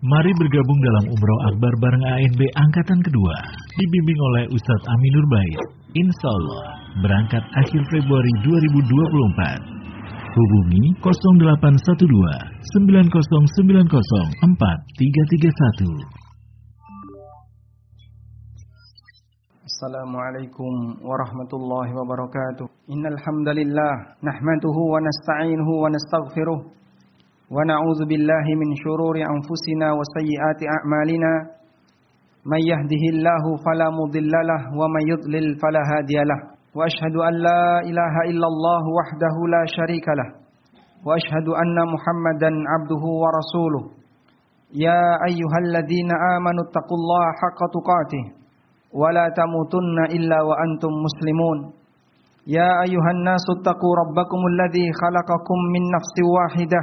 Mari bergabung dalam Umroh Akbar bareng ANB Angkatan Kedua. Dibimbing oleh Ustadz Aminur Bait. Insya Allah, berangkat akhir Februari 2024. Hubungi 0812 9090 4331. Assalamualaikum warahmatullahi wabarakatuh. Innal hamdalillah nahmaduhu wa nasta'inuhu wa nastaghfiruh ونعوذ بالله من شرور أنفسنا وسيئات أعمالنا. من يهده الله فلا مضل له ومن يضلل فلا هادي له. وأشهد أن لا إله إلا الله وحده لا شريك له. وأشهد أن محمدا عبده ورسوله. يا أيها الذين آمنوا اتقوا الله حق تقاته ولا تموتن إلا وأنتم مسلمون. يا أيها الناس اتقوا ربكم الذي خلقكم من نفس واحدة.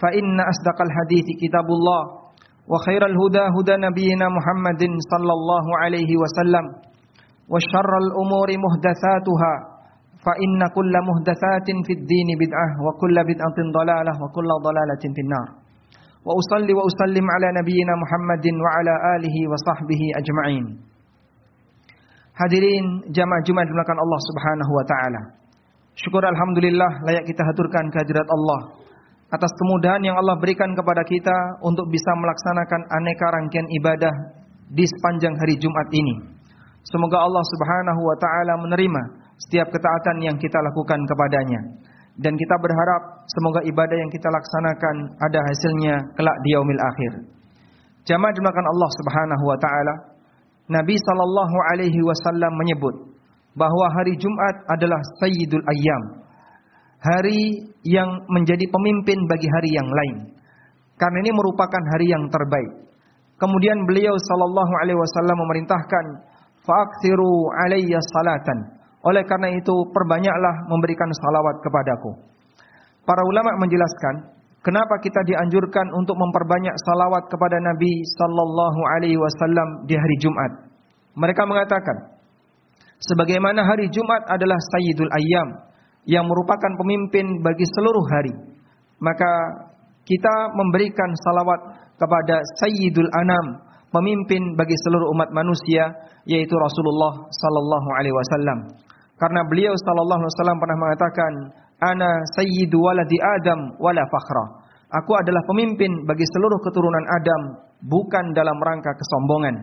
فإن أصدق الحديث كتاب الله وخير الهدى هدى نبينا محمد صلى الله عليه وسلم وشر الأمور محدثاتها فإن كل محدثات في الدين بدعة وكل بدعة ضلالة وكل ضلالة في النار وأصلي وأسلم على نبينا محمد وعلى آله وصحبه أجمعين Hadirin jamaah Jumat dimuliakan Allah Subhanahu wa taala. Syukur alhamdulillah layak kita haturkan kehadirat Allah atas kemudahan yang Allah berikan kepada kita untuk bisa melaksanakan aneka rangkaian ibadah di sepanjang hari Jumat ini. Semoga Allah Subhanahu wa taala menerima setiap ketaatan yang kita lakukan kepadanya. Dan kita berharap semoga ibadah yang kita laksanakan ada hasilnya kelak di yaumil akhir. Jamaah dimakan Allah Subhanahu wa taala, Nabi sallallahu alaihi wasallam menyebut bahwa hari Jumat adalah sayyidul ayyam, hari yang menjadi pemimpin bagi hari yang lain. Karena ini merupakan hari yang terbaik. Kemudian beliau sallallahu alaihi wasallam memerintahkan fa'aksiru alayya salatan. Oleh karena itu perbanyaklah memberikan salawat kepadaku. Para ulama menjelaskan kenapa kita dianjurkan untuk memperbanyak salawat kepada Nabi sallallahu alaihi wasallam di hari Jumat. Mereka mengatakan sebagaimana hari Jumat adalah sayyidul ayyam, yang merupakan pemimpin bagi seluruh hari. Maka kita memberikan salawat kepada Sayyidul Anam, pemimpin bagi seluruh umat manusia, yaitu Rasulullah sallallahu alaihi wasallam. Karena beliau sallallahu alaihi wasallam pernah mengatakan, "Ana sayyidu waladi Adam wala fakhra." Aku adalah pemimpin bagi seluruh keturunan Adam, bukan dalam rangka kesombongan.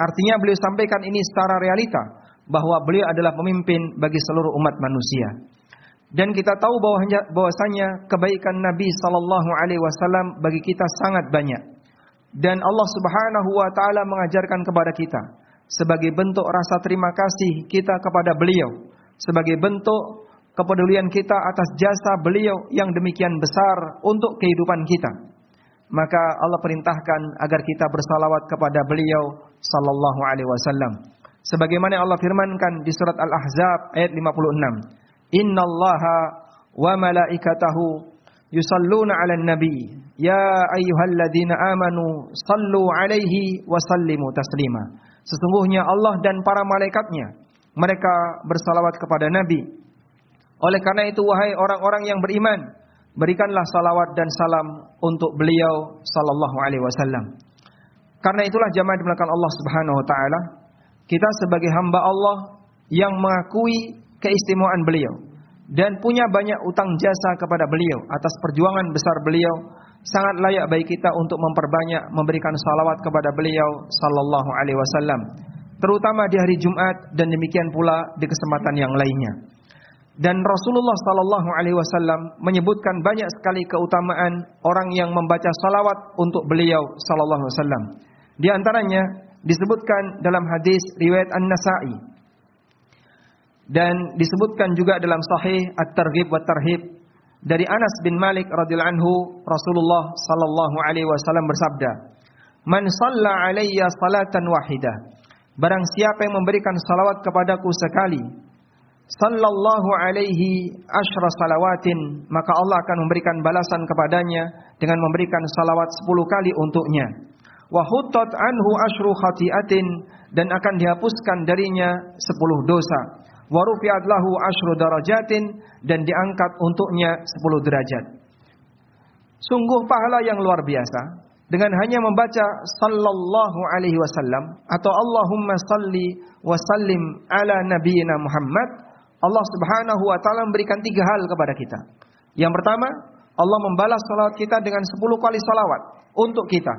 Artinya beliau sampaikan ini secara realita bahwa beliau adalah pemimpin bagi seluruh umat manusia. Dan kita tahu bahwasanya, bahwasanya kebaikan Nabi sallallahu alaihi wasallam bagi kita sangat banyak. Dan Allah Subhanahu wa taala mengajarkan kepada kita sebagai bentuk rasa terima kasih kita kepada beliau, sebagai bentuk kepedulian kita atas jasa beliau yang demikian besar untuk kehidupan kita. Maka Allah perintahkan agar kita bersalawat kepada beliau sallallahu alaihi wasallam. Sebagaimana Allah firmankan di surat Al-Ahzab ayat 56. Innallaha wa malaikatahu yusalluna 'alan nabi. Ya ayyuhalladzina amanu sallu 'alaihi wa sallimu taslima. Sesungguhnya Allah dan para malaikatnya mereka bersalawat kepada nabi. Oleh karena itu wahai orang-orang yang beriman berikanlah salawat dan salam untuk beliau sallallahu alaihi wasallam. Karena itulah jamaah dimulakan Allah Subhanahu wa taala kita sebagai hamba Allah yang mengakui keistimewaan beliau dan punya banyak utang jasa kepada beliau atas perjuangan besar beliau sangat layak bagi kita untuk memperbanyak memberikan salawat kepada beliau sallallahu alaihi wasallam terutama di hari Jumat dan demikian pula di kesempatan yang lainnya. Dan Rasulullah sallallahu alaihi wasallam menyebutkan banyak sekali keutamaan orang yang membaca salawat untuk beliau sallallahu alaihi wasallam. Di antaranya disebutkan dalam hadis riwayat An-Nasa'i dan disebutkan juga dalam sahih At-Targhib wa Tarhib dari Anas bin Malik radhiyallahu anhu Rasulullah sallallahu alaihi wasallam bersabda Man salla alayya salatan wahidah. Barang siapa yang memberikan salawat kepadaku sekali, sallallahu alaihi asyra salawatin, maka Allah akan memberikan balasan kepadanya dengan memberikan salawat sepuluh kali untuknya. Wa anhu asyru khati'atin dan akan dihapuskan darinya sepuluh dosa. Wa rufi'at lahu darajatin dan diangkat untuknya sepuluh derajat. Sungguh pahala yang luar biasa dengan hanya membaca sallallahu alaihi wasallam atau Allahumma salli wa sallim ala nabiyyina Muhammad Allah Subhanahu wa taala memberikan tiga hal kepada kita. Yang pertama, Allah membalas salawat kita dengan sepuluh kali salawat untuk kita.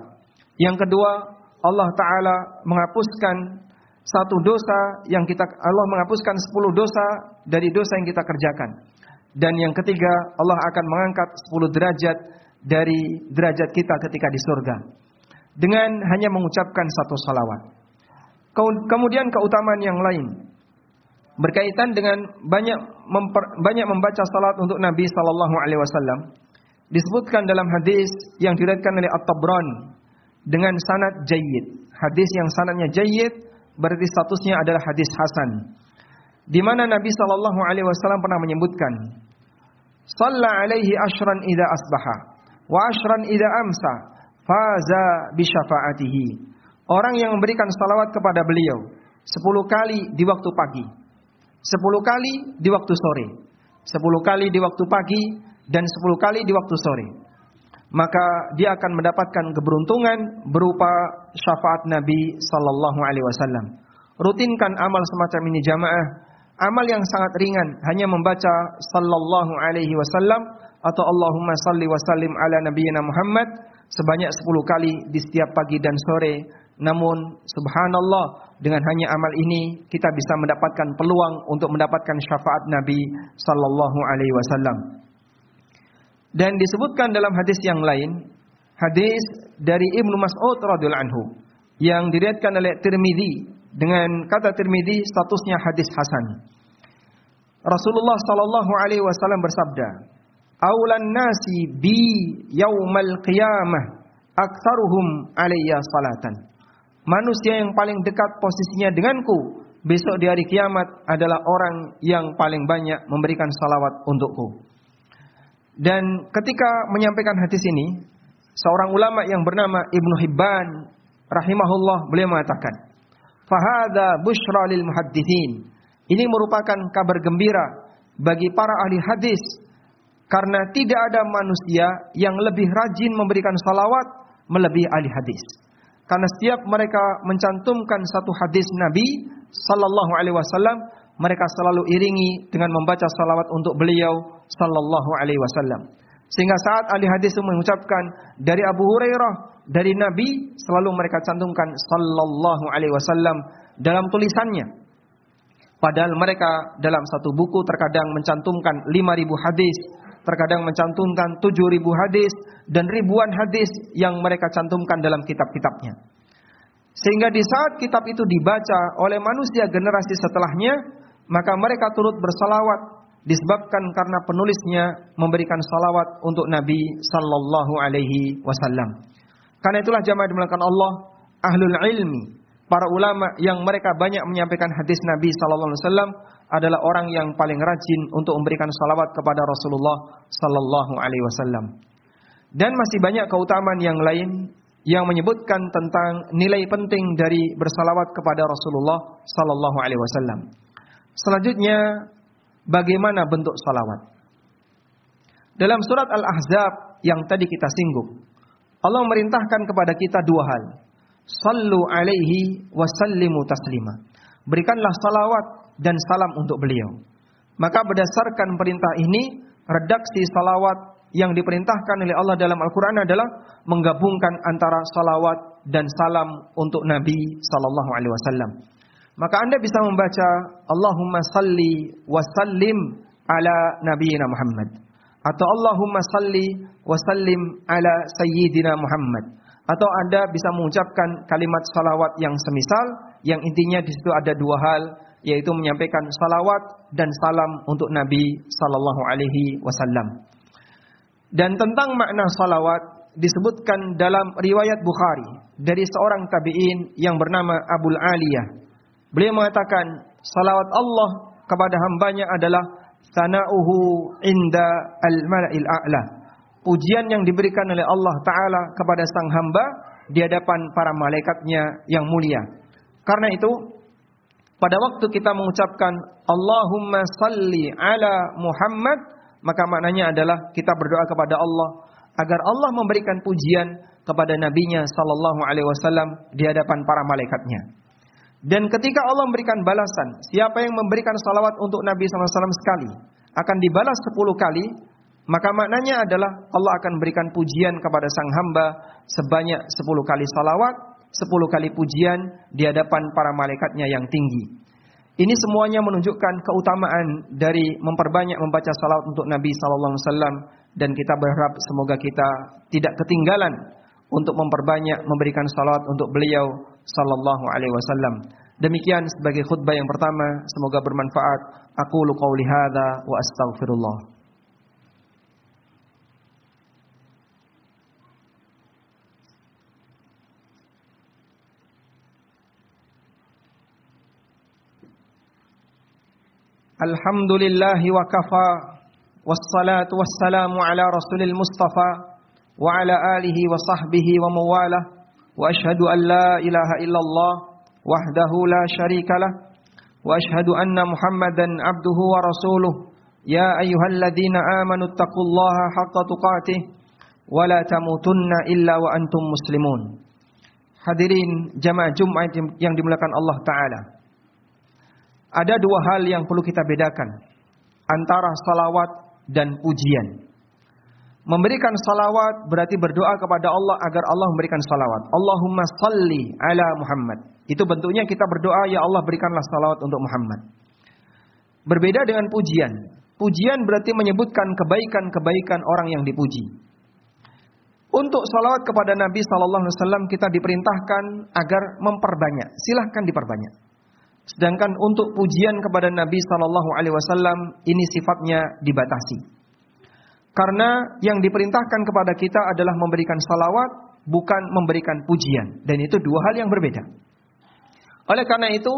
Yang kedua, Allah taala menghapuskan satu dosa yang kita Allah menghapuskan sepuluh dosa dari dosa yang kita kerjakan. Dan yang ketiga, Allah akan mengangkat sepuluh derajat dari derajat kita ketika di surga dengan hanya mengucapkan satu salawat. Kemudian keutamaan yang lain berkaitan dengan banyak memper, banyak membaca salat untuk Nabi sallallahu alaihi wasallam disebutkan dalam hadis yang diriwayatkan oleh At-Tabrani dengan sanad jayyid. Hadis yang sanadnya jayyid berarti statusnya adalah hadis hasan. Di mana Nabi sallallahu alaihi wasallam pernah menyebutkan, "Shalla alaihi ashran idza asbaha wa ashran idza amsa, faza bi syafaatihi." Orang yang memberikan salawat kepada beliau sepuluh kali di waktu pagi, sepuluh kali di waktu sore, sepuluh kali di waktu pagi, dan sepuluh kali di waktu sore. Maka dia akan mendapatkan keberuntungan berupa syafaat Nabi Sallallahu Alaihi Wasallam. Rutinkan amal semacam ini jamaah. Amal yang sangat ringan, hanya membaca Sallallahu Alaihi Wasallam atau Allahumma salli wa sallim ala nabiyyina Muhammad sebanyak sepuluh kali di setiap pagi dan sore. Namun subhanallah dengan hanya amal ini kita bisa mendapatkan peluang untuk mendapatkan syafaat Nabi sallallahu alaihi wasallam. Dan disebutkan dalam hadis yang lain, hadis dari Ibnu Mas'ud radhiyallahu anhu yang diriwayatkan oleh Tirmizi dengan kata Tirmizi statusnya hadis hasan. Rasulullah sallallahu alaihi wasallam bersabda, "Aulan nasi bi yaumal qiyamah aktsaruhum alayya salatan." Manusia yang paling dekat posisinya denganku besok di hari kiamat adalah orang yang paling banyak memberikan salawat untukku. Dan ketika menyampaikan hadis ini, seorang ulama yang bernama Ibnu Hibban rahimahullah beliau mengatakan, "Fahada bushra lil muhaddithin." Ini merupakan kabar gembira bagi para ahli hadis karena tidak ada manusia yang lebih rajin memberikan salawat melebihi ahli hadis. Karena setiap mereka mencantumkan satu hadis Nabi sallallahu alaihi wasallam, mereka selalu iringi dengan membaca salawat untuk beliau sallallahu alaihi wasallam. Sehingga saat ahli hadis mengucapkan dari Abu Hurairah, dari Nabi, selalu mereka cantumkan sallallahu alaihi wasallam dalam tulisannya. Padahal mereka dalam satu buku terkadang mencantumkan 5000 hadis, terkadang mencantumkan 7000 hadis dan ribuan hadis yang mereka cantumkan dalam kitab-kitabnya. Sehingga di saat kitab itu dibaca oleh manusia generasi setelahnya, maka mereka turut bersalawat disebabkan karena penulisnya memberikan salawat untuk Nabi sallallahu alaihi wasallam. Karena itulah jamaah dimulakan Allah, ahlul ilmi, para ulama yang mereka banyak menyampaikan hadis Nabi sallallahu alaihi wasallam adalah orang yang paling rajin untuk memberikan salawat kepada Rasulullah sallallahu alaihi wasallam. Dan masih banyak keutamaan yang lain yang menyebutkan tentang nilai penting dari bersalawat kepada Rasulullah sallallahu alaihi wasallam. Selanjutnya bagaimana bentuk salawat? Dalam surat Al-Ahzab yang tadi kita singgung, Allah memerintahkan kepada kita dua hal. Sallu alaihi wa sallimu taslima. Berikanlah salawat dan salam untuk beliau. Maka berdasarkan perintah ini, redaksi salawat yang diperintahkan oleh Allah dalam Al-Quran adalah menggabungkan antara salawat dan salam untuk Nabi Sallallahu Alaihi Wasallam. Maka anda bisa membaca Allahumma salli wa sallim ala Nabiina Muhammad atau Allahumma salli wa sallim ala Sayyidina Muhammad atau anda bisa mengucapkan kalimat salawat yang semisal yang intinya di situ ada dua hal yaitu menyampaikan salawat dan salam untuk Nabi Sallallahu Alaihi Wasallam. Dan tentang makna salawat disebutkan dalam riwayat Bukhari dari seorang tabi'in yang bernama Abul Aliyah. Beliau mengatakan, salawat Allah kepada hambanya adalah sana'uhu inda al-mala'il a'la. Pujian yang diberikan oleh Allah Ta'ala kepada sang hamba di hadapan para malaikatnya yang mulia. Karena itu, pada waktu kita mengucapkan Allahumma salli ala Muhammad, maka maknanya adalah kita berdoa kepada Allah agar Allah memberikan pujian kepada nabinya sallallahu alaihi wasallam di hadapan para malaikatnya. Dan ketika Allah memberikan balasan, siapa yang memberikan salawat untuk Nabi SAW sekali, akan dibalas sepuluh kali, maka maknanya adalah Allah akan memberikan pujian kepada sang hamba sebanyak sepuluh kali salawat, sepuluh kali pujian di hadapan para malaikatnya yang tinggi. Ini semuanya menunjukkan keutamaan dari memperbanyak membaca salawat untuk Nabi Wasallam dan kita berharap semoga kita tidak ketinggalan untuk memperbanyak memberikan salawat untuk beliau Sallallahu Alaihi Wasallam. Demikian sebagai khutbah yang pertama, semoga bermanfaat. Aku qauli hadza wa astaghfirullah. Alhamdulillahi wa wassalatu wassalamu ala rasulil mustafa wa ala alihi wa wa an la ilaha illallah wahdahu la syarika lah wa ashhadu anna muhammadan abduhu wa rasuluh ya ayyuhalladzina amanu taqullaha haqqa tuqatih wa la tamutunna illa wa antum muslimun Hadirin jamaah Jumat yang dimuliakan Allah taala. Ada dua hal yang perlu kita bedakan antara salawat dan pujian. Memberikan salawat berarti berdoa kepada Allah agar Allah memberikan salawat. Allahumma salli ala Muhammad. Itu bentuknya kita berdoa, ya Allah berikanlah salawat untuk Muhammad. Berbeda dengan pujian. Pujian berarti menyebutkan kebaikan-kebaikan orang yang dipuji. Untuk salawat kepada Nabi Sallallahu Alaihi Wasallam kita diperintahkan agar memperbanyak. Silahkan diperbanyak. Sedangkan untuk pujian kepada Nabi Sallallahu Alaihi Wasallam ini sifatnya dibatasi. Karena yang diperintahkan kepada kita adalah memberikan salawat, bukan memberikan pujian. Dan itu dua hal yang berbeda. Oleh karena itu,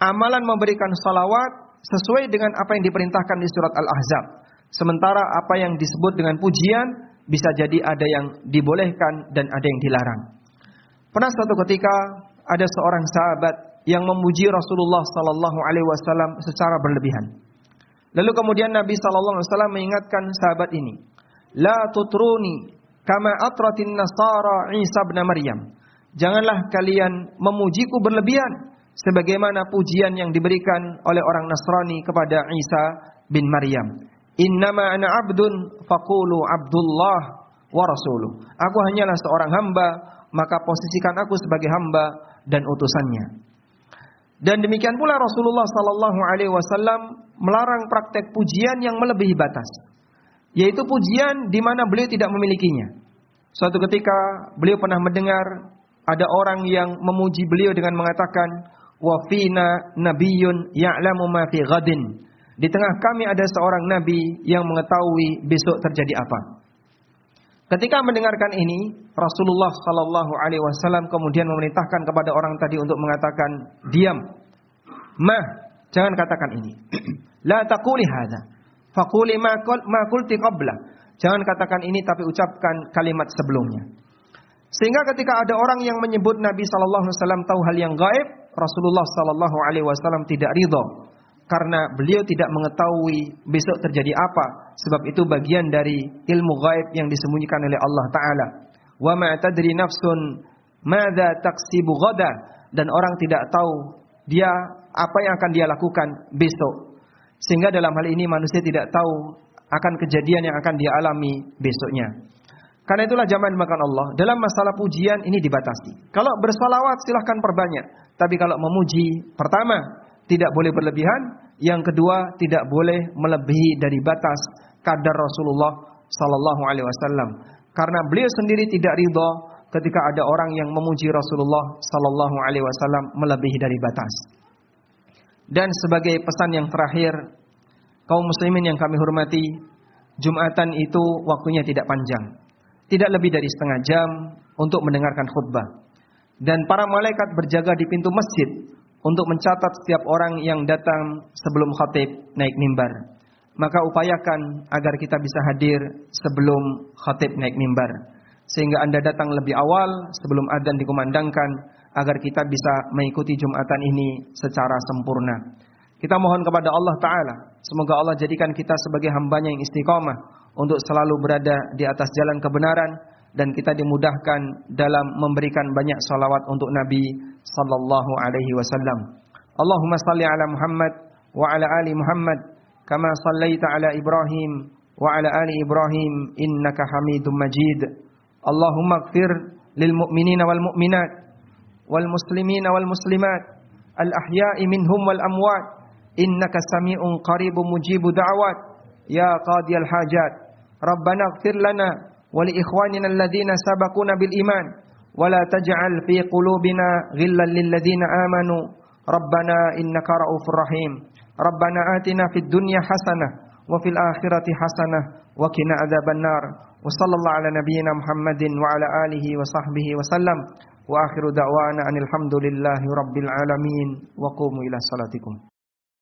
amalan memberikan salawat sesuai dengan apa yang diperintahkan di surat Al-Ahzab. Sementara apa yang disebut dengan pujian bisa jadi ada yang dibolehkan dan ada yang dilarang. Pernah suatu ketika ada seorang sahabat yang memuji Rasulullah sallallahu alaihi wasallam secara berlebihan. Lalu kemudian Nabi sallallahu alaihi wasallam mengingatkan sahabat ini, "La tutruni kama atratin nasara Isa bin Maryam." Janganlah kalian memujiku berlebihan sebagaimana pujian yang diberikan oleh orang Nasrani kepada Isa bin Maryam. Innama ana abdun faqulu abdullah wa rasuluh. Aku hanyalah seorang hamba, maka posisikan aku sebagai hamba dan utusannya. Dan demikian pula Rasulullah Sallallahu Alaihi Wasallam melarang praktek pujian yang melebihi batas, yaitu pujian di mana beliau tidak memilikinya. Suatu ketika beliau pernah mendengar ada orang yang memuji beliau dengan mengatakan, wafina nabiyun ya'lamu ma fi ghadin. Di tengah kami ada seorang nabi yang mengetahui besok terjadi apa. Ketika mendengarkan ini, Rasulullah Shallallahu Alaihi Wasallam kemudian memerintahkan kepada orang tadi untuk mengatakan diam, mah jangan katakan ini. La takuli hada, fakuli ma kulti qabla. Jangan katakan ini tapi ucapkan kalimat sebelumnya. Sehingga ketika ada orang yang menyebut Nabi Shallallahu Alaihi Wasallam tahu hal yang gaib, Rasulullah Shallallahu Alaihi Wasallam tidak ridho karena beliau tidak mengetahui besok terjadi apa. Sebab itu bagian dari ilmu gaib yang disembunyikan oleh Allah Ta'ala. Wa ma tadri nafsun madza taksibu ghada dan orang tidak tahu dia apa yang akan dia lakukan besok. Sehingga dalam hal ini manusia tidak tahu akan kejadian yang akan dia alami besoknya. Karena itulah zaman makan Allah. Dalam masalah pujian ini dibatasi. Kalau bersalawat silahkan perbanyak. Tapi kalau memuji, pertama tidak boleh berlebihan, yang kedua tidak boleh melebihi dari batas kadar Rasulullah sallallahu alaihi wasallam. Karena beliau sendiri tidak ridho ketika ada orang yang memuji Rasulullah sallallahu alaihi wasallam melebihi dari batas. Dan sebagai pesan yang terakhir, kaum muslimin yang kami hormati, Jumatan itu waktunya tidak panjang. Tidak lebih dari setengah jam untuk mendengarkan khutbah. dan para malaikat berjaga di pintu masjid untuk mencatat setiap orang yang datang sebelum khatib naik mimbar. Maka upayakan agar kita bisa hadir sebelum khatib naik mimbar. Sehingga Anda datang lebih awal sebelum adzan dikumandangkan agar kita bisa mengikuti Jumatan ini secara sempurna. Kita mohon kepada Allah Ta'ala. Semoga Allah jadikan kita sebagai hambanya yang istiqamah. Untuk selalu berada di atas jalan kebenaran. Dan kita dimudahkan dalam memberikan banyak salawat untuk Nabi Sallallahu Alaihi Wasallam. Allahumma salli ala Muhammad wa ala ali Muhammad. Kama sallaita ala Ibrahim wa ala ali Ibrahim innaka hamidun majid. Allahumma gfir lil mu'minina wal mu'minat والمسلمين والمسلمات. الأحياء منهم والأموات. إنك سميع قريب مجيب دعوات. يا قاضي الحاجات. ربنا اغفر لنا ولإخواننا الذين سبقونا بالإيمان. ولا تجعل في قلوبنا غلا للذين آمنوا. ربنا إنك رؤوف رحيم. ربنا آتنا في الدنيا حسنة وفي الآخرة حسنة وقنا عذاب النار. وصلى الله على نبينا محمد وعلى آله وصحبه وسلم. Wa akhiru da'wana anil hamdulillahi rabbil alamin. Wa qumu ila salatikum